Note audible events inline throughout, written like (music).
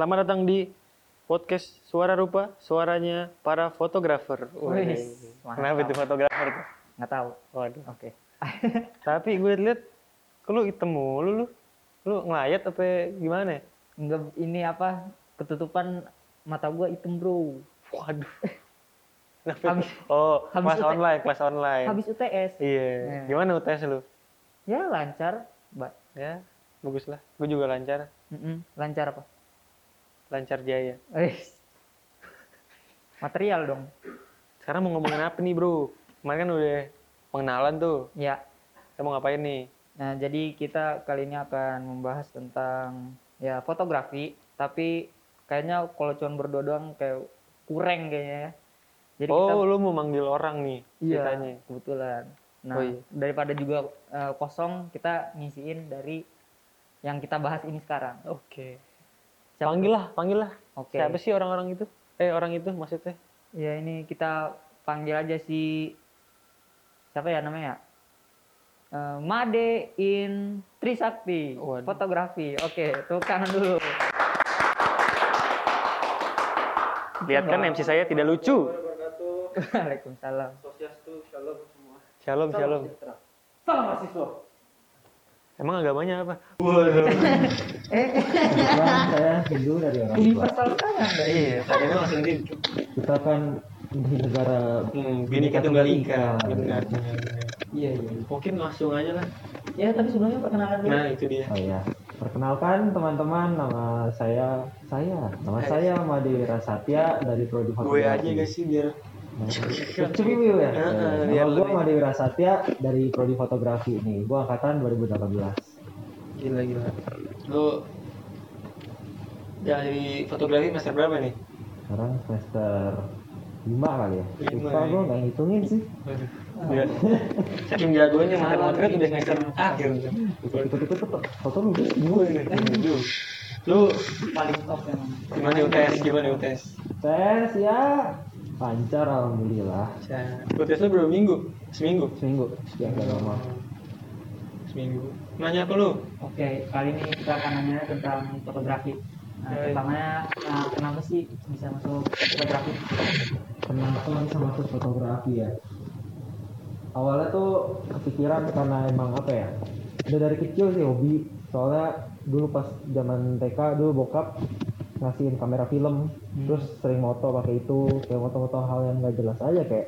Selamat datang di podcast Suara Rupa, suaranya para fotografer. Wih, Kenapa itu fotografer? Nggak tahu. Waduh. Oke. (laughs) Tapi gue kok lu hitam mulu lu. Lu ngelayat apa gimana? Enggak ini apa? Ketutupan mata gua hitam, Bro. Waduh. (laughs) Habis- oh, habis kelas online, kelas online. Habis UTS. Iya. Nah. Gimana UTS lu? Ya lancar, Mbak. Ya, bagus lah. Gue juga lancar. Mm-mm. Lancar apa? Lancar jaya. Eh. Material dong. Sekarang mau ngomongin apa nih bro? Kemarin kan udah pengenalan tuh. Ya. Kita mau ngapain nih? Nah, jadi kita kali ini akan membahas tentang ya fotografi, tapi kayaknya kalau cuma berdua doang kayak kurang kayaknya ya. Jadi kita oh, lu mau manggil orang nih Iya, ceritanya. kebetulan. Nah, Oh, iya. daripada juga eh, kosong, kita ngisiin dari yang kita bahas ini sekarang. Oke. Siapa Panggil lah, panggil lah. Oke. Siapa sih orang-orang itu? Eh, orang itu maksudnya? Ya ini kita panggil aja si siapa ya namanya? Eh, Made in Trisakti, Waduh. fotografi. Oke, tepuk tangan dulu. Lihat kan MC saya tidak lucu. Waalaikumsalam. Shalom, shalom. Salam mahasiswa. Emang agamanya apa? Kebetulan saya Hindu dari orang tua. Universal sekarang. Iya, tadi itu langsung di Kita kan di negara hmm, Bhinneka Tunggal Ika. Benar. Iya iya. Mungkin langsung aja lah. Ya, tapi sebelumnya perkenalan dulu. Nah, itu dia. Oh ya. Perkenalkan teman-teman nama saya saya nama saya Made Rasatya dari prodi Gue aja gak sih biar Cukup ya. Heeh, gue lebih- Made Rasatya dari prodi fotografi nih. Gue angkatan 2018. Gila, gila. Lu dari fotografi semester berapa nih? Sekarang semester 5 kali ya. Lima, Lupa ya. gue nggak ngitungin sih. Iya. Saking jagonya matematika tuh udah semester akhir. Ikut-ikut foto lu Gue ini. Lu paling top yang gimana UTS? Gimana UTS? Tes ya lancar alhamdulillah. UTS lu berapa minggu? Seminggu? Seminggu ya gak lama. Seminggu. Nanya apa lu? Oke, kali ini kita akan nanya tentang fotografi. Nah, pertamanya, nah, kenapa sih bisa masuk fotografi? Kenapa bisa masuk fotografi ya? Awalnya tuh kepikiran karena emang apa ya? Udah dari kecil sih hobi. Soalnya dulu pas zaman TK dulu bokap ngasihin kamera film, terus sering moto pakai itu, kayak moto-moto hal yang nggak jelas aja kayak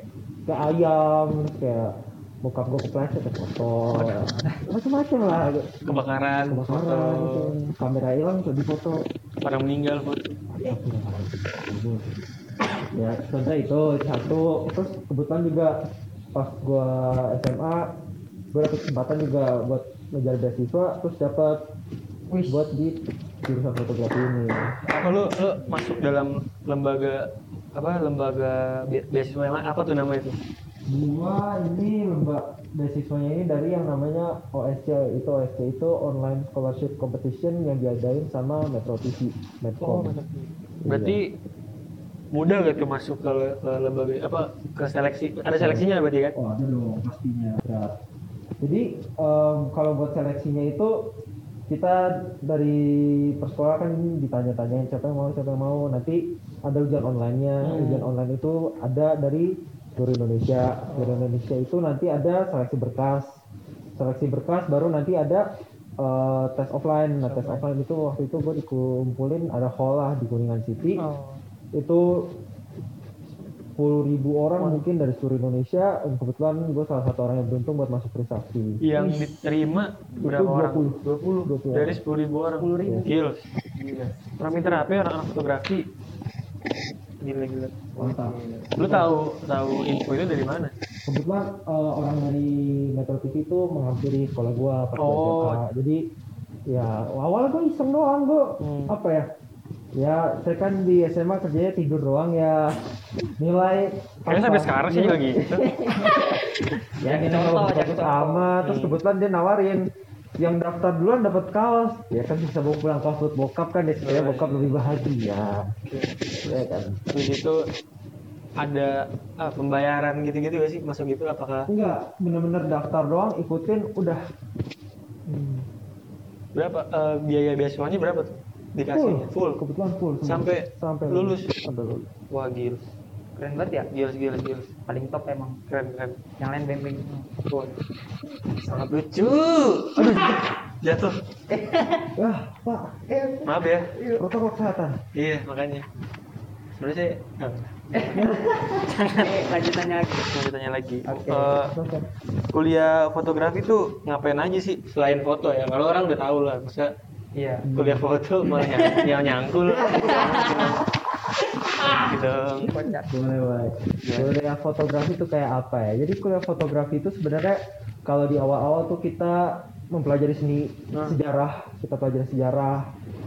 kayak ayam, kayak bokap gue kepleset foto, macam-macam lah. Kebakaran, Kebakaran, foto, gitu. kamera hilang tuh di foto. orang meninggal foto. ya contoh itu satu terus kebetulan juga pas gua SMA gua dapet kesempatan juga buat ngejar beasiswa terus dapat buat di jurusan fotografi ini Apa lu lu masuk dalam lembaga apa lembaga be- beasiswa yang apa tuh nama itu? gua ini lomba beasiswanya ini dari yang namanya OSC itu OSC itu online scholarship competition yang diadain sama Metro TV Medcom Berarti mudah gak tuh masuk ke, ke lembaga apa ke seleksi? Ada seleksinya berarti kan? Oh ada dong pastinya berat. Jadi em, kalau buat seleksinya itu kita dari persekolah kan ditanya-tanyain siapa yang mau siapa yang mau. Nanti ada ujian online-nya. Hmm. ujian online itu ada dari seluruh Indonesia. Seluruh Indonesia itu nanti ada seleksi berkas. Seleksi berkas baru nanti ada eh, tes offline. Nah tes offline itu waktu itu gue dikumpulin ada hall lah di Kuningan City. Oh. itu 10.000 ribu orang mungkin dari seluruh Indonesia kebetulan gue salah satu orang yang beruntung buat masuk Trisakti Yang diterima berapa Itu orang? 20. 20. Dari 10 ribu orang. 10.000. Gila. Gila. Orang pinter apa ya orang fotografi? Gila gila. mantap Lu tahu tahu info itu dari mana? kebetulan eh, orang dari Metro TV itu menghampiri sekolah gue pas Oh. Jadi ya awalnya gue iseng doang gue Hmm. apa ya ya saya kan di SMA kerjanya tidur doang ya. Nilai Kayaknya sampai sekarang sih juga gitu. (laughs) ya kita jadi bagus amat. Terus Hmm. kebetulan dia nawarin yang daftar duluan dapat kaos. Ya kan bisa bawa pulang kaos buat bokap kan ya supaya bokap lebih bahagia. Ya kan? Terus itu ada ah, pembayaran gitu-gitu gak sih? Masuk gitu apakah? Enggak bener-bener daftar doang ikutin udah. Berapa eh, biaya beasiswanya berapa tuh? Dikasih full, kebetulan full. Sampai sampai lulus. sampai lulus wah gila Keren banget ya. gila gila gila Paling top emang. keren keren Yang lain beng-beng. Wah. sangat lucu aduh jatuh wah (laughs) pak maaf ya protokol kesehatan iya makanya sebenarnya saya Eh, (laughs) lanjutannya lagi. mau ditanya lagi Oke. Eh, Silakan. kuliah fotografi tuh ngapain aja sih selain foto ya kalau orang udah tahu lah masa Iya. kuliah foto malah nyang, nyang nyangkul gitu Kocak. boleh boleh Ya. kuliah fotografi itu kayak apa ya jadi kuliah fotografi itu sebenarnya kalau di awal-awal tuh kita mempelajari seni Nah. sejarah kita pelajari sejarah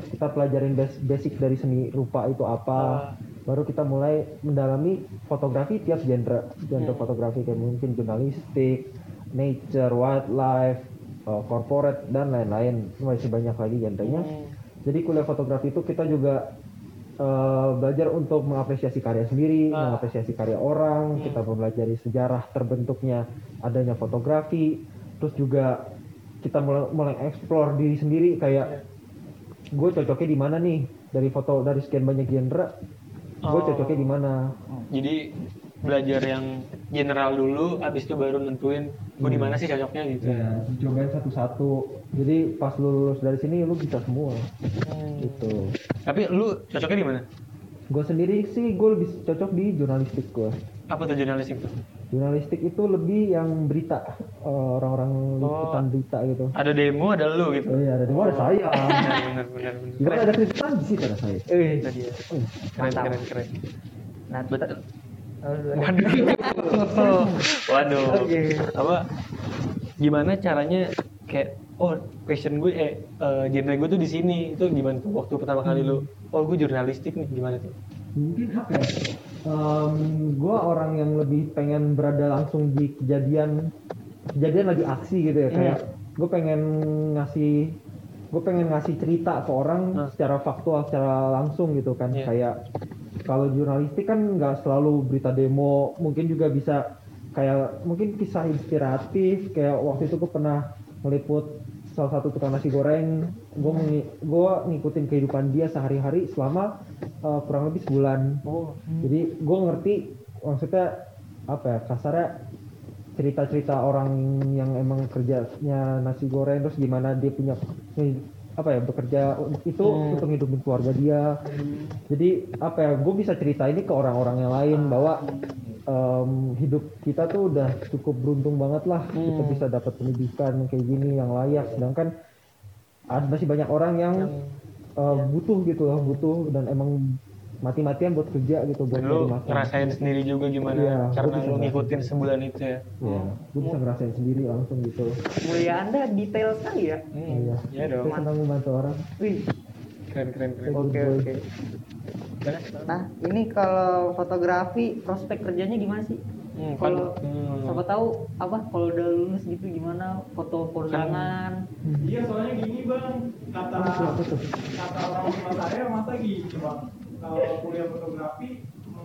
kita pelajarin bas- basic dari seni rupa itu apa baru kita mulai mendalami fotografi tiap genre genre Hmm. fotografi kayak mungkin jurnalistik nature wildlife uh, corporate dan lain-lain masih banyak lagi genrenya Hmm. jadi kuliah fotografi itu kita juga eh, belajar untuk mengapresiasi karya sendiri, Ah. mengapresiasi karya orang, kita mempelajari sejarah terbentuknya adanya fotografi, terus juga kita mulai, mulai explore diri sendiri kayak gue cocoknya di mana nih dari foto dari sekian banyak genre, gue Oh. cocoknya di mana. jadi belajar yang general dulu abis itu baru nentuin gue di mana sih cocoknya? gitu. Ya, cobain satu-satu. Jadi pas lu lulus dari sini lu bisa semua. Gitu. tapi lu cocoknya di mana? Gue sendiri sih gue lebih cocok di jurnalistik gue. apa tuh jurnalistik tuh? Jurnalistik itu lebih yang berita eh, orang-orang liputan berita gitu. ada demo ada lu gitu? Oh iya, ada di mana saya. (laughs) benar benar benar ada liputan di situ ada saya. eh itu dia. Keren keren keren. Nah, betul. Oh, waduh. Waduh. Oke. apa? Gimana caranya kayak oh passion gue eh eh, genre gue tuh di sini. Itu gimana tuh waktu pertama kali lu? Oh gue jurnalistik nih. Gimana tuh? Mungkin apa ya? gue orang yang lebih pengen berada langsung di kejadian kejadian lagi aksi gitu ya. Kayak gue pengen ngasih gue pengen ngasih cerita ke orang Hmm. secara faktual secara langsung gitu kan. Iya. kayak kalau jurnalistik kan nggak selalu berita demo mungkin juga bisa kayak mungkin kisah inspiratif kayak waktu itu gue pernah meliput salah satu tukang nasi goreng. Gue gue ngikutin kehidupan dia sehari-hari selama uh, kurang lebih sebulan. Oh jadi gue ngerti maksudnya apa ya kasarnya cerita-cerita orang yang emang kerjanya nasi goreng terus gimana dia punya apa ya bekerja itu Hmm. untuk hidupin keluarga dia. Jadi apa ya gue bisa cerita ini ke orang-orang yang lain bahwa em, hidup kita tuh udah cukup beruntung banget lah. Kita Hmm. bisa dapat pendidikan kayak gini yang layak. Sedangkan ada masih banyak orang yang eh, butuh gitu loh butuh. Dan emang mati-matian buat kerja gitu buat lu ngerasain sendiri juga gimana Iya, karena lu ngikutin sebulan itu ya Iya, gue bisa ngerasain sendiri langsung gitu. Mulia Anda detail sekali ya. hmm. Iya. ya dong Saya senang membantu orang. Wih. keren keren keren Oke, oke. Nah, ini kalau fotografi prospek kerjanya gimana sih? Hmm, Kalau hmm. siapa tahu apa kalau udah lulus gitu gimana foto kondangan? Iya soalnya gini bang, kata kata orang tua saya masa gini bang, kalau kuliah fotografi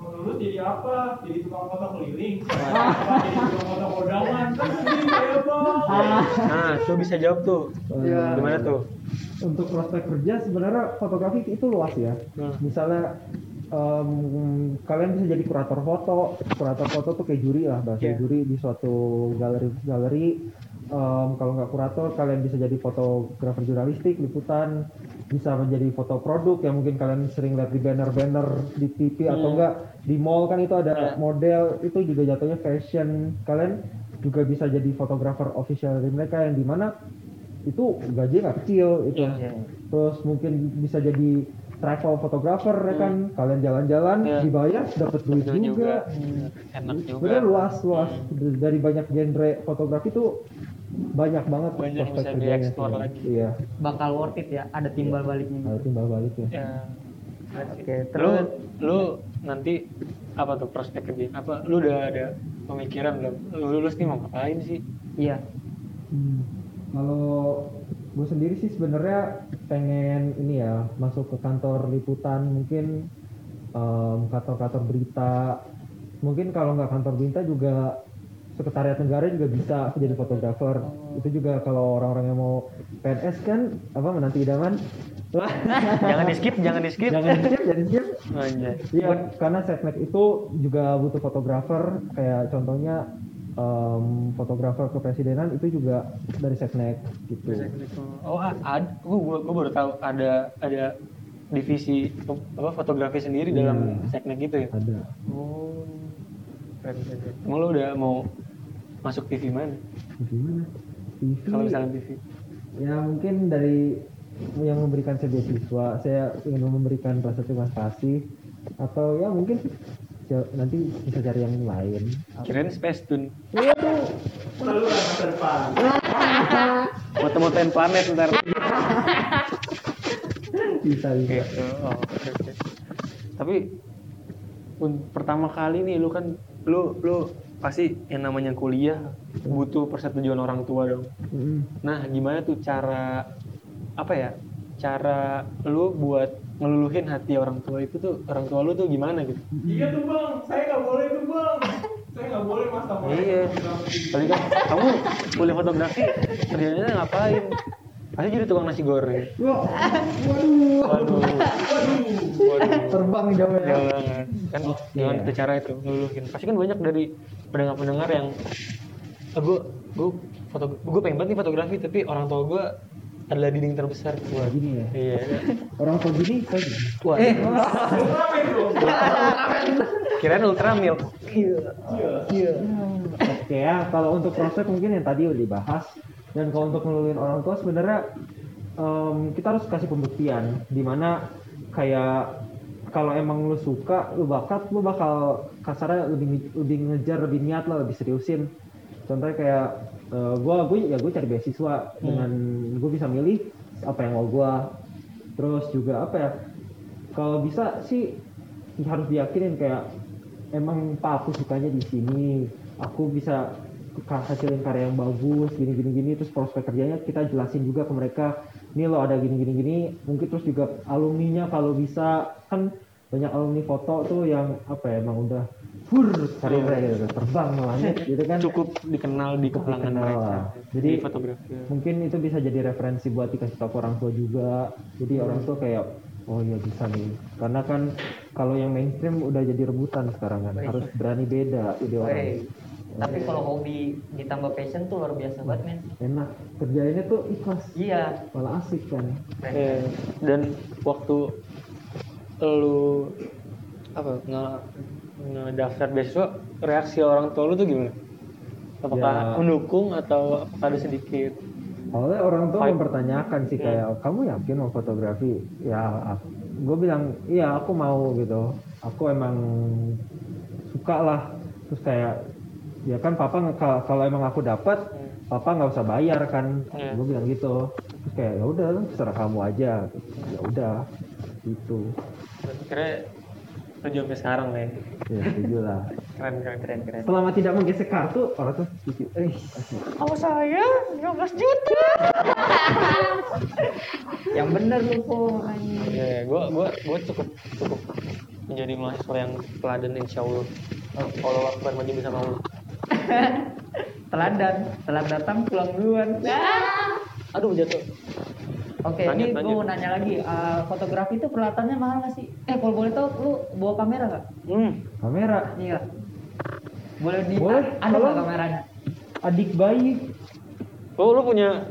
lulus jadi apa? Jadi tukang foto keliling, apa (laughs) jadi tukang foto kondangan? Kan gini ya bang. nah lu bisa jawab tuh Iya. gimana tuh Untuk prospek kerja sebenarnya fotografi itu luas ya. Hmm. Misalnya em, kalian bisa jadi kurator foto. Kurator foto tuh kayak juri lah bahasa Iya. juri di suatu galeri galeri. Em, kalau nggak kurator kalian bisa jadi fotografer jurnalistik liputan bisa menjadi foto produk yang mungkin kalian sering lihat di banner-banner di TV atau Hmm. enggak di mall kan itu ada Ya. model itu juga jatuhnya fashion kalian juga bisa jadi fotografer official dari mereka yang di mana itu gajinya nggak kecil itu Iya. terus mungkin bisa jadi travel photographer ya kan kalian jalan-jalan Iya. dibayar dapat duit Betul juga, Hmm, enak juga. Sebenarnya luas luas. Dari banyak genre fotografi tuh banyak banget Banyak bisa kerjanya dieksplor lagi. iya. Bakal worth it ya, ada timbal baliknya. ada timbal balik ya. Ya. Oke, lu terus? lu nanti apa tuh prospek kerja? Apa lu udah ada pemikiran belum? Lu lulus nih mau ngapain sih? Iya. Hmm, Kalau gue sendiri sih sebenarnya pengen ini ya masuk ke kantor liputan mungkin em, kantor-kantor berita mungkin kalau nggak kantor berita juga sekretariat negara juga bisa aku jadi fotografer itu juga kalau orang-orang yang mau PNS kan apa menanti idaman (laughs) jangan di skip, jangan di skip. jangan di skip jangan di skip Anjay. Iya, karena setnek itu juga butuh fotografer. Kayak contohnya em, fotografer kepresidenan itu juga dari setnek gitu. Oh, ada. Gue gue baru tahu ada ada divisi apa fotografi sendiri dalam Iya. seknek gitu ya. Ada. Oh. Keren, keren, keren. Emang lo udah mau masuk TV mana? Gimana? TV. Kalau misalnya TV. Ya mungkin dari yang memberikan saya beasiswa, saya ingin memberikan rasa terima kasih atau ya mungkin nanti bisa cari yang lain. Kirain Space Tune. Waduh, ada masa depan. Moto-motoin planet ntar. bisa bisa. Gitu. Oh, oke, oke. Tapi pertama kali nih lu kan lu lu pasti yang namanya kuliah butuh persetujuan orang tua dong. Mm. Nah, gimana tuh cara apa ya? Cara lu buat ngeluluhin hati orang tua itu tuh orang tua lu tuh gimana gitu? Iya tuh bang, saya nggak boleh tuh bang. Saya nggak boleh mas sama Iya. Tadi kan kamu kuliah fotografi kerjanya ngapain? Pasti jadi tukang nasi goreng. Wah, waduh, Waduh. Waduh. terbang. Jauh banget. Kan dengan Iya. itu cara itu ngeluluhin. Pasti kan banyak dari pendengar-pendengar yang gue gue foto gue pengen banget nih fotografi tapi orang tua gue adalah dinding terbesar. Wah, Gini ya, Iya. orang tua gini saya gini. Wah, Eh, kirain ultra milk. Oke ya, kalau untuk prospek mungkin yang tadi udah dibahas. Dan kalau untuk ngeluluin orang tua sebenarnya em, kita harus kasih pembuktian. Di mana kayak kalau emang lu suka, lu bakat, lu bakal kasarnya lebih lebih ngejar, lebih niat lah, lebih seriusin. Contohnya kayak eh, gua, gue ya gue cari beasiswa dengan gue bisa milih apa yang mau gua. Terus juga apa ya? Kalau bisa sih harus diyakinin kayak emang pak aku sukanya di sini aku bisa hasilin karya yang bagus gini gini gini terus prospek kerjanya kita jelasin juga ke mereka ini lo ada gini gini gini mungkin terus juga alumninya kalau bisa kan banyak alumni foto tuh yang apa ya emang udah fur karirnya gitu terbang ke langit gitu kan Cukup dikenal di kalangan dikenal mereka. lah. Jadi fotografi. mungkin itu bisa jadi referensi buat dikasih tahu ke orang tua juga jadi orang tua kayak oh iya bisa nih karena kan kalau yang mainstream udah jadi rebutan sekarang kan harus berani beda ide orang Wey. Tapi kalau hobi ditambah passion tuh luar biasa banget men. enak kerjainnya tuh ikhlas Iya. malah asik kan Eh, dan waktu lu apa nge ngedaftar beasiswa reaksi orang tua lu tuh gimana? Apakah Ya. mendukung atau apakah ada sedikit? awalnya orang tua Fight. mempertanyakan sih kayak kamu yakin mau fotografi ya gue bilang iya aku mau gitu aku emang suka lah terus kayak ya kan papa kalau emang aku dapat papa nggak usah bayar kan Iya. gue bilang gitu terus kayak ya udah terserah kamu aja ya udah gitu Kira kerja sampai sekarang nih. ya setuju lah Keren keren keren keren. selama tidak menggesek kartu orang tuh setuju eh. Kalau saya 15 juta. (laughs) Yang bener lu po. anjing. Ya, gua gua gua cukup cukup menjadi mahasiswa yang teladan insya Allah. Kalau akbar maju bersama Allah. (laughs) Teladan, telat datang pulang duluan. Aduh jatuh. Oke, Lanjut, ini gue mau nanya lagi. eh, fotografi itu peralatannya mahal nggak sih? Eh, kalau boleh tahu, lu bawa kamera nggak? Hmm. kamera Iya. Boleh di Boleh, ada nggak kameranya? adik bayi Oh lu punya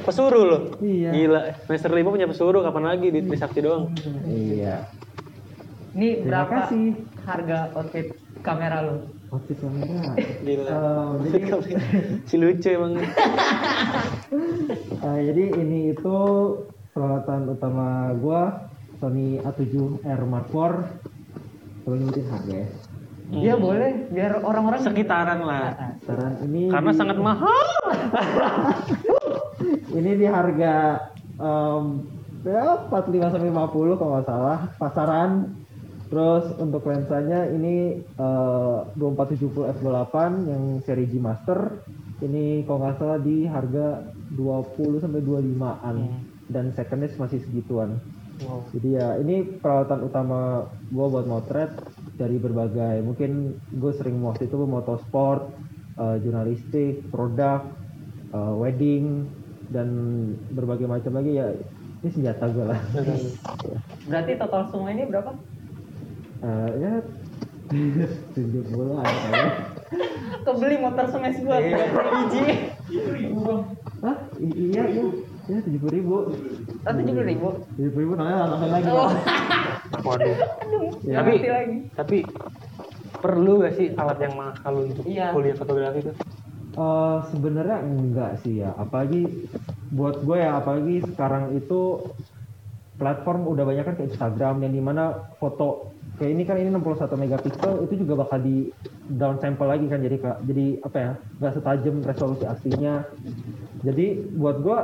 pesuruh lo? Iya. Gila. Semester lima punya pesuruh kapan lagi di Trisakti doang? iya Ini Terima berapa kasih. harga outfit kamera lu? Outfit kamera Gila. Eh, jadi (laughs) si lucu emang. (laughs) Eh, jadi ini itu peralatan utama gua Sony A7R Mark IV. Perlu nyebutin harga ya. Iya boleh, biar orang-orang Sekitaran lah. Ah, Sekarang ini Karena di- sangat mahal. (laughs) ini di harga em, ya 45 sampai 50 kalau nggak salah pasaran. Terus untuk lensanya ini eh, 2470 f28 yang seri G Master. Ini kalau nggak salah di harga 20 sampai 25-an dan secondnya masih segituan. Wow. Jadi ya ini peralatan utama gue buat motret dari berbagai mungkin gue sering waktu itu motorsport, eh, jurnalistik, produk, eh, wedding dan berbagai macam lagi ya ini senjata gue lah (laughs) Berarti total semua ini berapa? Eh, ya tujuh puluh ada kayaknya Kebeli motor smash gua Iya. biji. Ribu bang. Hah? Iya iya ya tujuh puluh ribu Oh, tujuh puluh ribu. tujuh puluh ribu namanya langsung lagi Oh, Waduh. Ya. Tapi lagi. tapi perlu gak sih alat yang mahal untuk Iya. kuliah fotografi itu? Eh, sebenarnya enggak sih ya apalagi buat gue ya apalagi sekarang itu platform udah banyak kan ke Instagram yang di mana foto kayak ini kan ini 61 megapiksel itu juga bakal di down sample lagi kan jadi kak. Jadi apa ya nggak setajam resolusi aslinya. Jadi buat gue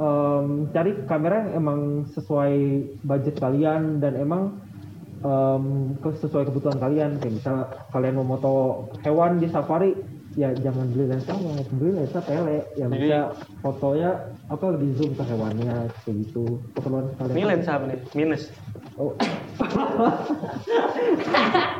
em, cari kamera yang emang sesuai budget kalian dan emang em, ke- sesuai kebutuhan kalian. Kayak misalnya kalian mau moto hewan di safari ya jangan beli lensa yang beli lensa tele yang Jadi- bisa fotonya apa lebih zoom ke hewannya kayak gitu keperluan kalian Ini lensa apa nih? Minus. oh. (laughs)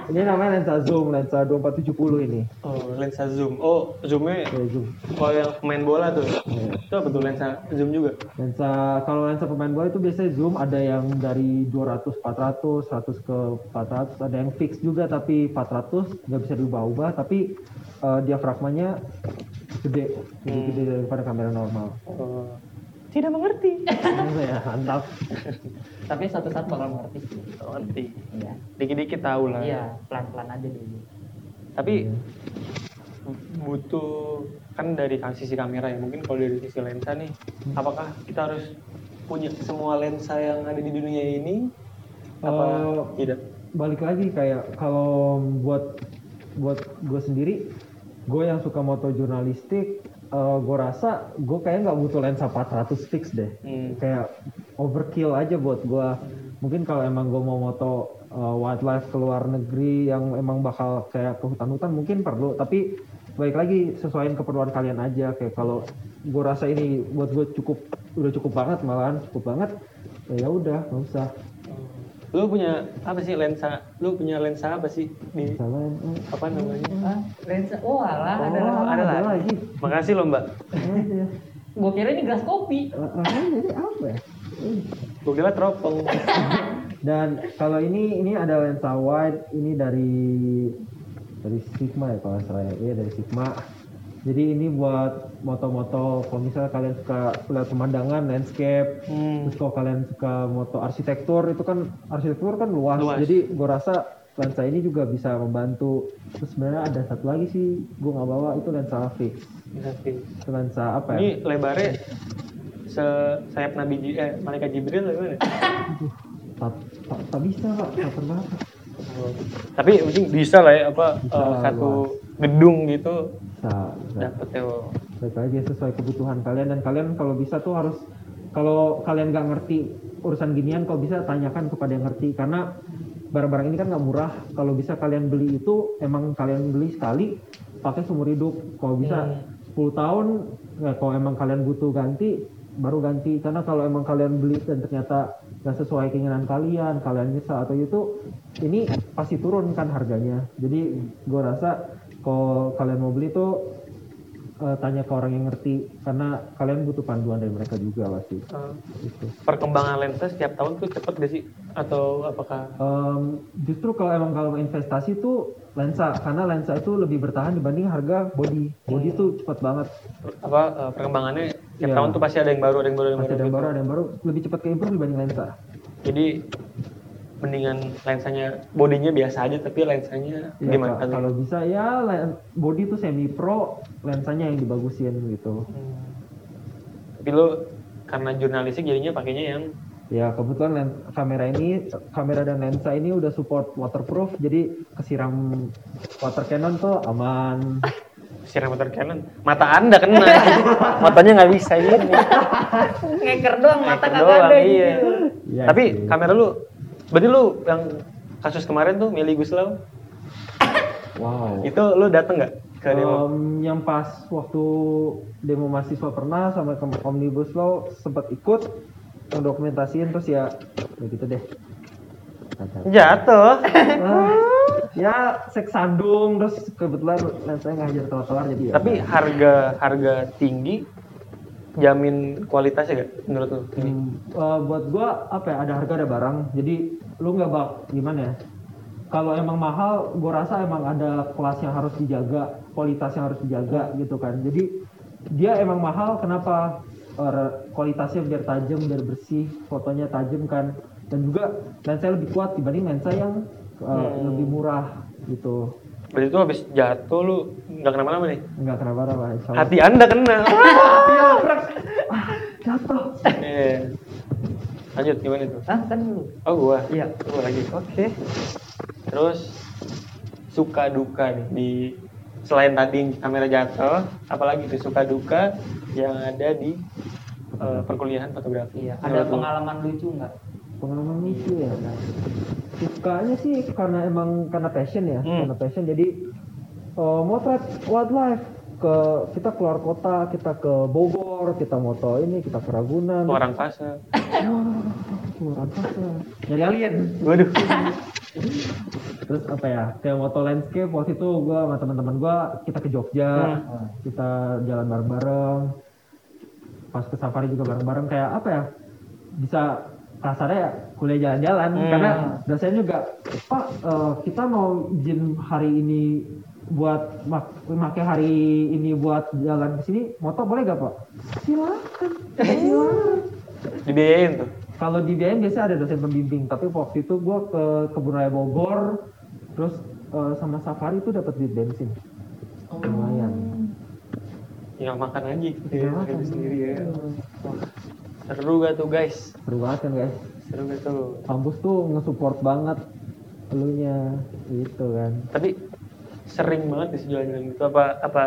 ini namanya lensa zoom lensa 2470 ini Oh, lensa zoom. Oh, zoomnya ya, zoom kalau yang pemain bola tuh. Iya. Itu apa tuh lensa zoom juga? lensa kalau lensa pemain bola itu biasanya zoom ada yang dari 200 400 100 ke 400 ada yang fix juga tapi 400 nggak bisa diubah-ubah tapi eh, diafragmanya gede lebih gede daripada kamera normal Oh. Tidak mengerti. ya mantap (laughs) Tapi suatu saat bakal ngerti sih. Oh, Ngerti. Iya. Dikit-dikit tahu lah. Iya, pelan-pelan aja dulu. Tapi butuh kan dari sisi kamera ya. Mungkin kalau dari sisi lensa nih, apakah kita harus punya semua lensa yang ada di dunia ini? Apa Eh, tidak? balik lagi kayak kalau buat buat gue sendiri gue yang suka moto jurnalistik gue rasa gue kayak nggak butuh lensa 400 fix deh. Hmm. kayak overkill aja buat gue mungkin kalau emang gue mau moto uh, wildlife ke luar negeri yang emang bakal kayak ke hutan-hutan mungkin perlu. Tapi baik lagi sesuaiin keperluan kalian aja. Kayak kalau gue rasa ini buat gue cukup udah cukup banget malahan cukup banget ya ya udah nggak usah Lu punya apa sih lensa? Lu punya lensa apa sih di eh, apa namanya? Ah, lensa. Oh, alah, Oh, ada ada ada lagi. lagi. Makasih loh Mbak. Gua kira ini gelas kopi. Eh, eh, jadi apa ya? Gue kira teropong. (laughs) Dan kalau ini ini ada lensa wide, ini dari dari Sigma ya kalau salah ya. Iya dari Sigma. Jadi ini buat moto-moto kalau misalnya kalian suka lihat pemandangan, landscape, Hmm. terus kalau kalian suka moto arsitektur itu kan arsitektur kan luas. Luas. Jadi gua rasa lensa ini juga bisa membantu. Terus sebenarnya ada satu lagi sih gua nggak bawa itu lensa fix. Bisa sih. Itu lensa apa ya? Ini lebarnya se sayap Nabi Ji- eh malaikat Jibril atau gimana? Tak, tak, tak bisa pak, tak pernah. Tapi penting bisa lah ya apa Bisa lah, satu gedung gitu Bisa, bisa. dapet ya. baik aja sesuai kebutuhan kalian. Dan kalian kalau bisa tuh harus kalau kalian nggak ngerti urusan ginian kalau bisa tanyakan kepada yang ngerti. Karena barang-barang ini kan nggak murah. Kalau bisa kalian beli itu emang kalian beli sekali pakai seumur hidup. Kalau bisa 10 tahun ya kalau emang kalian butuh ganti baru ganti. Karena kalau emang kalian beli dan ternyata nggak sesuai keinginan kalian kalian nyesal atau itu ini pasti turun kan harganya. Jadi gue rasa kalau kalian mau beli tuh eh, tanya ke orang yang ngerti karena kalian butuh panduan dari mereka juga pasti Eh, gitu. perkembangan lensa setiap tahun tuh cepet gak sih? Atau apakah Em, justru kalau emang kalau investasi tuh lensa karena lensa itu lebih bertahan dibanding harga body body tuh cepat banget apa eh, perkembangannya setiap Iya. tahun tuh pasti ada yang baru, ada yang baru, ada yang ada baru. yang gitu. baru ada yang baru lebih cepat ke improve dibanding lensa Jadi mendingan lensanya bodinya biasa aja tapi lensanya Ya, gimana? Kak, kalau bisa ya body tuh semi pro lensanya yang dibagusin gitu Hmm. Tapi lu karena jurnalistik jadinya pakainya yang ya kebetulan len- kamera ini kamera dan lensa ini udah support waterproof jadi kesiram water cannon tuh aman (laughs) siram motor Canon. Mata anda kena, (laughs) matanya nggak bisa ini. Ngeker doang, mata doang, ada iya. gitu. Iya Tapi sih. kamera lu, berarti lu yang kasus kemarin tuh Meli Guslau, wow itu lu dateng nggak ke demo? Em, yang pas waktu demo mahasiswa pernah sama ke Omnibus Law sempat ikut ngedokumentasiin terus ya ya gitu deh. Jatuh. (laughs) Ya seks sandung terus kebetulan lensanya nggak hajar kelar-kelar jadi ya Tapi harga harga tinggi jamin kualitasnya gak menurut lu? Ini. Hmm, eh, buat gua apa ya ada harga ada barang jadi lu nggak bak gimana ya kalau emang mahal gua rasa emang ada kelas yang harus dijaga kualitas yang harus dijaga gitu kan jadi dia emang mahal kenapa Eh, kualitasnya biar tajam biar bersih fotonya tajam kan dan juga lensa lebih kuat dibanding lensa yang eh, Hmm. lebih murah gitu Berarti itu habis jatuh lu nggak kenapa-napa nih? nggak kenapa-napa. Hati anda kena. (laughs) (laughs) jatuh Iya. Lanjut gimana itu? ah kan dulu Oh gua. iya Gua lagi. oke Terus suka duka nih di selain tadi kamera jatuh, apalagi tuh suka duka yang ada di eh, perkuliahan fotografi. iya ada Menurut lu? pengalaman lucu nggak pengalaman lucu ya sukanya sih karena emang karena passion ya Hmm. karena passion jadi eh, motret wildlife ke kita keluar kota kita ke Bogor kita moto ini kita ke Ragunan orang fase. Wah, keluar angkasa nyari alien Waduh. terus apa ya kayak moto landscape waktu itu gua sama teman-teman gua kita ke Jogja Hmm. kita jalan bareng-bareng pas ke safari juga bareng-bareng kayak apa ya bisa kasarnya ya kuliah jalan-jalan Hmm. karena dosen juga pak eh, kita mau izin hari ini buat mak pakai hari ini buat jalan ke sini moto boleh gak pak silakan silakan Dibiayain tuh. kalau di BM biasanya ada dosen pembimbing, tapi waktu itu gue ke kebun raya Bogor, terus eh, sama safari itu dapat duit bensin. Lumayan. Tinggal makan aja gitu ya, makan. sendiri ya. Seru gak tuh guys? Seru banget kan guys. Seru gak tuh? Kampus tuh nge-support banget elunya gitu kan. Tapi sering banget di jalan-jalan gitu apa apa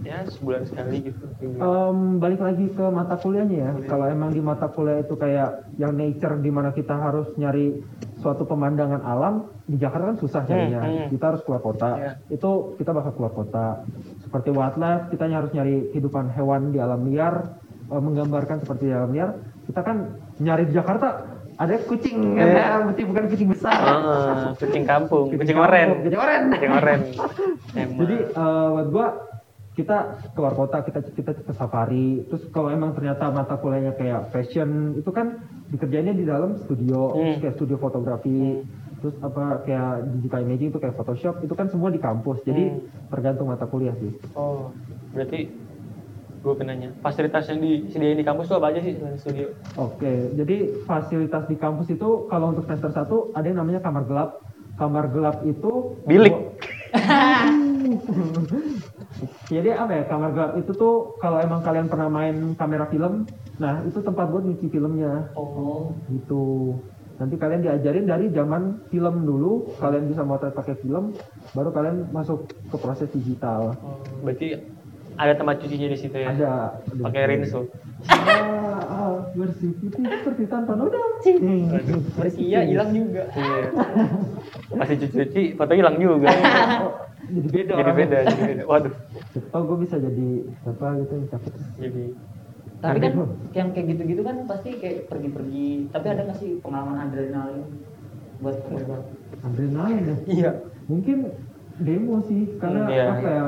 ya sebulan sekali gitu. Em, balik lagi ke mata kuliahnya ya. Kuliah. Kalau emang di mata kuliah itu kayak yang nature di mana kita harus nyari suatu pemandangan alam di Jakarta kan susah carinya. hmm. Kita harus keluar kota. Iya. Itu kita bakal keluar kota. Seperti wildlife, kita harus nyari kehidupan hewan di alam liar, eh, menggambarkan seperti di alam liar. Kita kan nyari di Jakarta ada kucing, Iya. ya, berarti bukan kucing besar. Ah, kucing kampung, kucing kampung, oren. Kucing oren. Kucing oren. (laughs) Jadi eh, buat gua kita keluar kota kita kita ke safari terus kalau emang ternyata mata kuliahnya kayak fashion itu kan dikerjainnya di dalam studio Hmm. kayak studio fotografi terus apa kayak digital imaging itu kayak Photoshop itu kan semua di kampus jadi Hmm. tergantung mata kuliah sih Oh, berarti gue penanya fasilitas yang disediain di kampus tuh apa aja sih selain studio? oke jadi fasilitas di kampus itu kalau untuk semester 1 ada yang namanya kamar gelap kamar gelap itu Bilik. (laughs) Jadi apa ya kamar gelap itu tuh kalau emang kalian pernah main kamera film, nah itu tempat buat nyuci filmnya Oh. gitu. Nanti kalian diajarin dari zaman film dulu, kalian bisa motret pakai film, baru kalian masuk ke proses digital. Berarti ada tempat cucinya di situ ya? Ada. Pakai rinso. Ah, ah, bersih putih seperti tanpa noda. bersih ya hilang juga Iya. Masih cuci-cuci, foto hilang juga. Oh, jadi beda. jadi beda, jadi beda. Waduh. Oh, gue bisa jadi apa gitu cakep. Jadi tapi kan yang kayak gitu-gitu kan pasti kayak pergi-pergi tapi ada nggak sih pengalaman adrenalin buat fotografi Adrenalin ya. iya Mungkin demo sih, karena Hmm, iya, apa ya?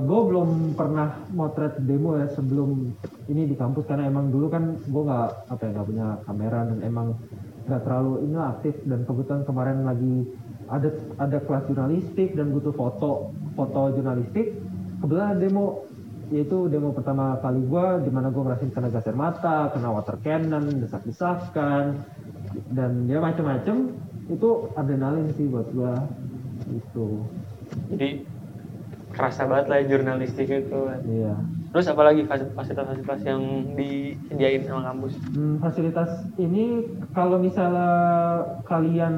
Gue belum pernah motret demo ya sebelum ini di kampus karena emang dulu kan gue nggak apa ya nggak punya kamera dan emang nggak terlalu ini aktif. Dan kebetulan kemarin lagi ada ada kelas jurnalistik dan butuh foto foto jurnalistik. Kebetulan demo yaitu demo pertama kali gue di mana gue ngerasain kena gas air mata kena water cannon desak-desakan dan ya macem-macem. Itu adrenalin sih buat gue itu jadi kerasa banget lah jurnalistik itu. iya. Terus apalagi fas- fasilitas-fasilitas yang disediain sama kampus? Hmm, fasilitas ini kalau misalnya kalian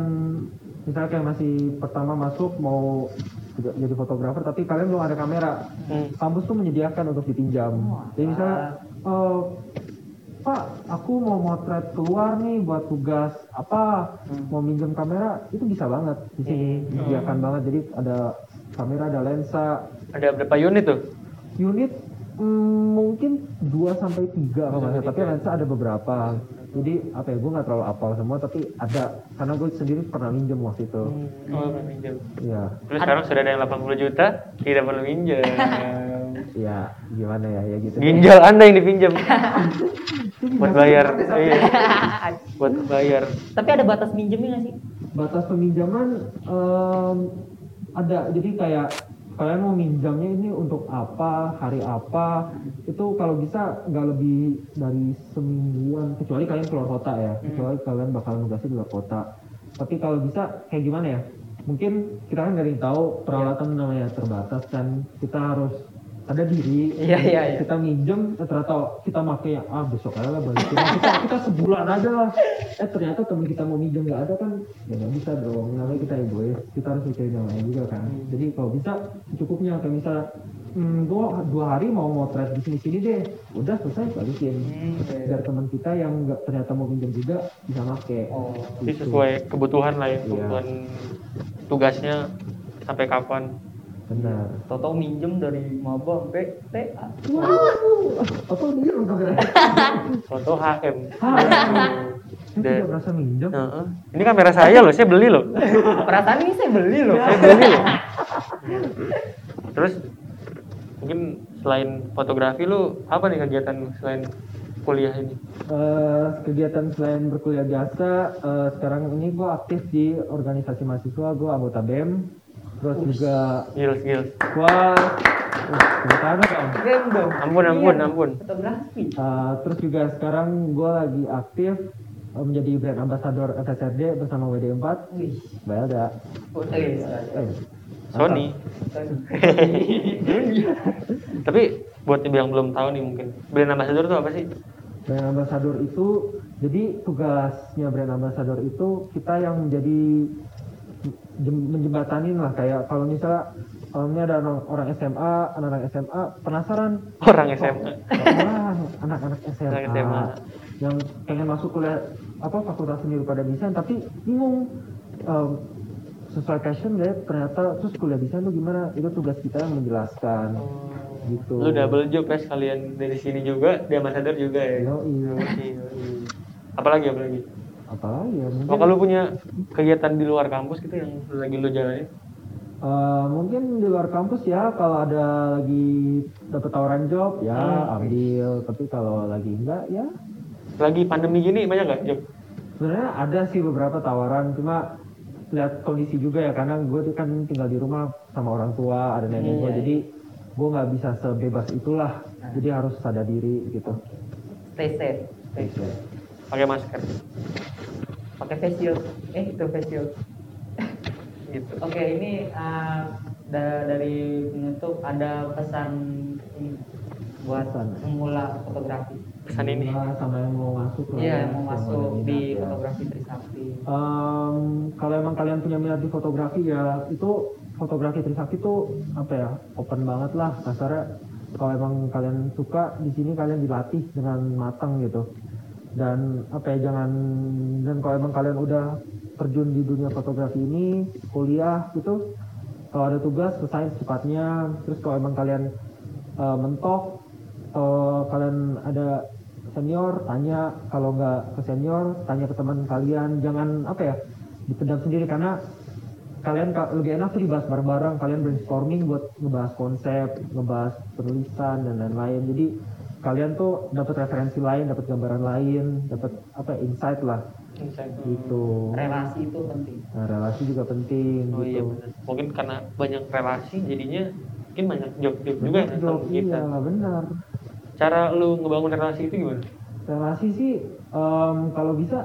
misalnya kayak masih pertama masuk mau juga jadi fotografer tapi kalian belum ada kamera. Hmm. kampus tuh menyediakan untuk dipinjam. Jadi misalnya eh, pak aku mau motret keluar nih buat tugas apa? Mau minjem kamera? Itu bisa banget di sini disediakan banget. Jadi ada kamera ada lensa Ada berapa unit tuh? unit Hmm, mungkin 2 sampai 3 kalau nggak salah, tapi lensa ada beberapa. Jadi apa ya, gue nggak terlalu apal semua, tapi ada karena gue sendiri pernah minjem waktu itu. Oh, pernah minjem. Iya, Terus sekarang sudah ada yang 80 juta, tidak perlu minjem. (laughs) ya gimana ya, ya gitu. Ginjal Anda yang dipinjam. (laughs) buat bayar. Iya. buat bayar. Tapi ada batas minjemnya nggak sih? Batas peminjaman em, ada, jadi kayak kalian mau minjamnya ini untuk apa, hari apa, itu kalau bisa nggak lebih dari semingguan, kecuali kalian keluar kota ya, kecuali kalian bakal nugasnya di luar kota. Tapi kalau bisa kayak gimana ya? Mungkin kita kan nggak tahu peralatan namanya terbatas kan, kita harus ada diri. Iya, iya, iya. Kita minjem, eh, ternyata kita pakai ah besok aja lah balikin. kita, kita sebulan aja lah. Eh ternyata temen kita mau minjem nggak ada kan, ya nggak bisa dong. Namanya kita egois, kita harus mikirin yang lain juga kan. Jadi kalau bisa cukupnya kayak misalnya hmm, gua dua hari mau motret di sini sini deh, udah selesai balikin. Biar teman kita yang nggak ternyata mau minjem juga bisa make. Oh. Jadi sesuai kebutuhan lah ya, Iya. kebutuhan tugasnya sampai kapan. Benar. Toto minjem dari maba sampai TA. Wow, apa kagak? Foto HM. Saya merasa minjem. Heeh. Ini kamera saya loh, saya beli loh. Perasaan ini saya beli loh. saya beli loh. Terus mungkin selain fotografi lu apa nih kegiatan selain kuliah ini? Eh, kegiatan selain berkuliah biasa, eh, sekarang ini gue aktif di organisasi mahasiswa, gue anggota BEM, terus juga Gils, gils. gue, uh, dong. Game dong. Ampun, ampun, ampun. Fotografi. Eh, terus juga sekarang gue lagi aktif eh, menjadi brand ambassador FSRD bersama WD4. Wih. Belda. Oh, eh, Eh, Sony. (laughs) Tapi buat yang belum tahu nih mungkin brand ambassador itu apa sih? Brand ambassador itu, jadi tugasnya brand ambassador itu kita yang menjadi menjembatanin lah kayak kalau misalnya kalau ini ada orang, orang SMA, anak-anak SMA penasaran Orang SMA. Wah, anak-anak SMA, Anak SMA. yang pengen masuk kuliah apa fakultas seni rupa dan desain tapi bingung em, sesuai passion ya ternyata terus kuliah desain tuh gimana itu tugas kita yang menjelaskan gitu Lu double job ya sekalian dari sini juga, di ambassador juga ya. Yoi, yoi. Apalagi apalagi? Apalagi ya mungkin Oh, kalau punya kegiatan di luar kampus gitu yang lagi lu jalanin? eh, mungkin di luar kampus ya kalau ada lagi dapat tawaran job ya Hmm. ambil tapi kalau lagi enggak ya Lagi pandemi gini banyak nggak job? sebenarnya ada sih beberapa tawaran cuma lihat kondisi juga ya karena gue tuh kan tinggal di rumah sama orang tua ada nenek gue Iya. jadi gue nggak bisa sebebas itulah jadi harus sadar diri gitu Stay safe. Pakai masker. Pakai face shield. Eh, itu face shield. (laughs) Gitu. Oke, ini uh, da- dari penutup ada pesan ini buat Pesan. pemula fotografi. Pesan ini. Nah, sama yang mau masuk Iya, ya, yang mau masuk di minat ya. fotografi Trisakti. Em, kalau emang kalian punya minat di fotografi ya itu fotografi Trisakti itu apa ya open banget lah kasarnya kalau emang kalian suka di sini kalian dilatih dengan matang gitu dan apa ya jangan dan kalau emang kalian udah terjun di dunia fotografi ini kuliah gitu kalau ada tugas selesai secepatnya terus kalau emang kalian eh, mentok atau kalian ada senior tanya. Kalau nggak ke senior tanya ke teman kalian. Jangan apa ya dipendam sendiri. Karena kalian ka- lebih enak tuh dibahas bareng-bareng. Kalian brainstorming buat ngebahas konsep ngebahas penulisan dan lain-lain. Jadi kalian tuh dapat referensi lain dapat gambaran lain dapat apa ya, insight lah gitu. Relasi itu penting. nah, relasi juga penting Oh iya gitu. benar. Mungkin karena banyak relasi jadinya mungkin banyak job-job juga tentang job, kita. iya benar Cara lu ngebangun relasi itu gimana? relasi sih em, kalau bisa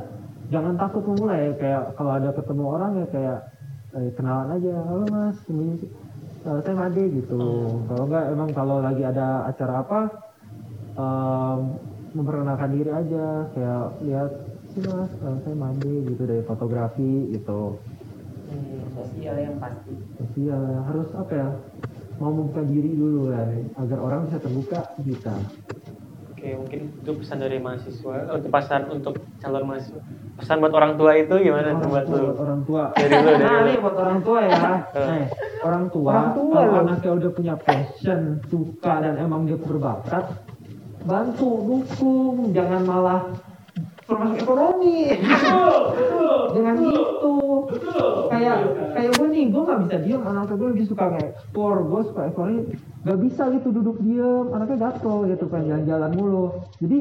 jangan takut memulai. Kayak kalau ada ketemu orang ya kayak eh, kenalan aja. Halo mas. Ini eh, saya Made gitu. Kalau enggak emang kalau lagi ada acara apa em, memperkenalkan diri aja kayak lihat sih mas eh, saya Made gitu dari fotografi gitu Sosial yang pasti. sosial harus apa ya mau membuka diri dulu kan agar orang bisa terbuka kita Oke. Mungkin itu pesan dari mahasiswa untuk pesan untuk calon mahasiswa. Pesan buat orang tua itu gimana tuh buat lu? orang tua Dari lu, dari nah lu. ini buat orang tua ya nah, orang tua Orang tua kalau anaknya udah punya passion suka dan emang dia berbakat bantu dukung jangan malah termasuk ekonomi. Betul, betul. dengan betul. itu. Betul. kayak kayak gue nih gue nggak bisa diem anak gue lagi suka ekspor gue suka ekspornya nggak bisa gitu duduk diem anaknya gatel gitu kan jalan-jalan mulu. Jadi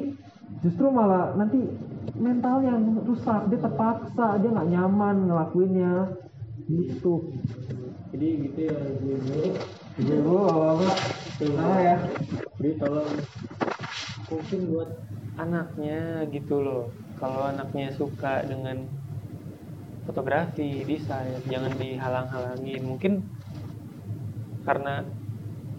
justru malah nanti mentalnya yang rusak dia terpaksa dia nggak nyaman ngelakuinnya. Gitu. Jadi gitu ya jadi gue apa apa ya. Jadi tolong mungkin buat anaknya gitu loh. Kalau anaknya suka dengan fotografi, desain, jangan dihalang-halangin. Mungkin karena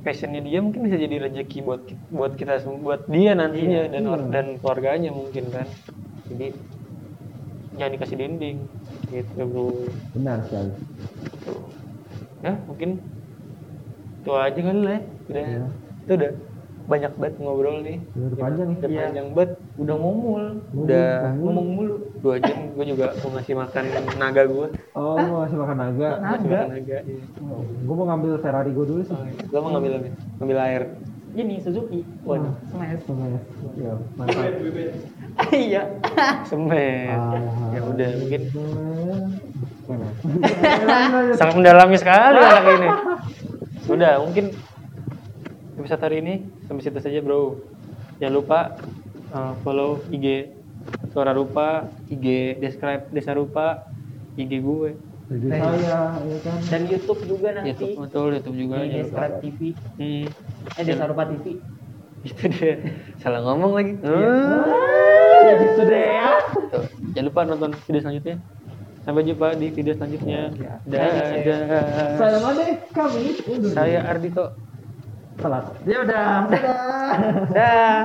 passionnya dia mungkin bisa jadi rezeki buat buat kita buat dia nantinya dan or- dan keluarganya mungkin kan. Jadi jangan dikasih dinding gitu bro. benar sekali Gitu. Ya mungkin itu aja kali lah. ya. Udah Iya. itu udah banyak banget ngobrol nih. udah panjang nih Udah Iya. panjang banget. Udah ngomul. Udah ngomong. ngomong mulu. Dua jam gue juga mau ngasih makan naga gue. oh mau ngasih makan naga Ngasih Naga? makan naga. Iya. gue mau ngambil Ferrari gue dulu sih Oh, iya. Mau ngambil apa? Ngambil air. Ini Suzuki. Waduh. Smash. Semes. ya mantap. (laughs) Iya. Semen. Ah. Ya udah mungkin (laughs) sangat mendalami sekali anak ini. Sudah mungkin episode hari ini sampai situ saja bro. Jangan lupa uh, follow IG Suara Rupa, IG Describe Desa Rupa, IG gue. Saya ya kan Dan YouTube juga nanti. YouTube betul, YouTube juga. Di jangan lupa. Describe TV. Hmm, Eh Desa Rupa TV. itu dia. Salah ngomong lagi. Ya gitu deh ya. Jangan lupa nonton video selanjutnya. Sampai jumpa di video selanjutnya. Dadah. saya mana kami undur Saya Ardito selamat Ya udah. Dadah. Dadah.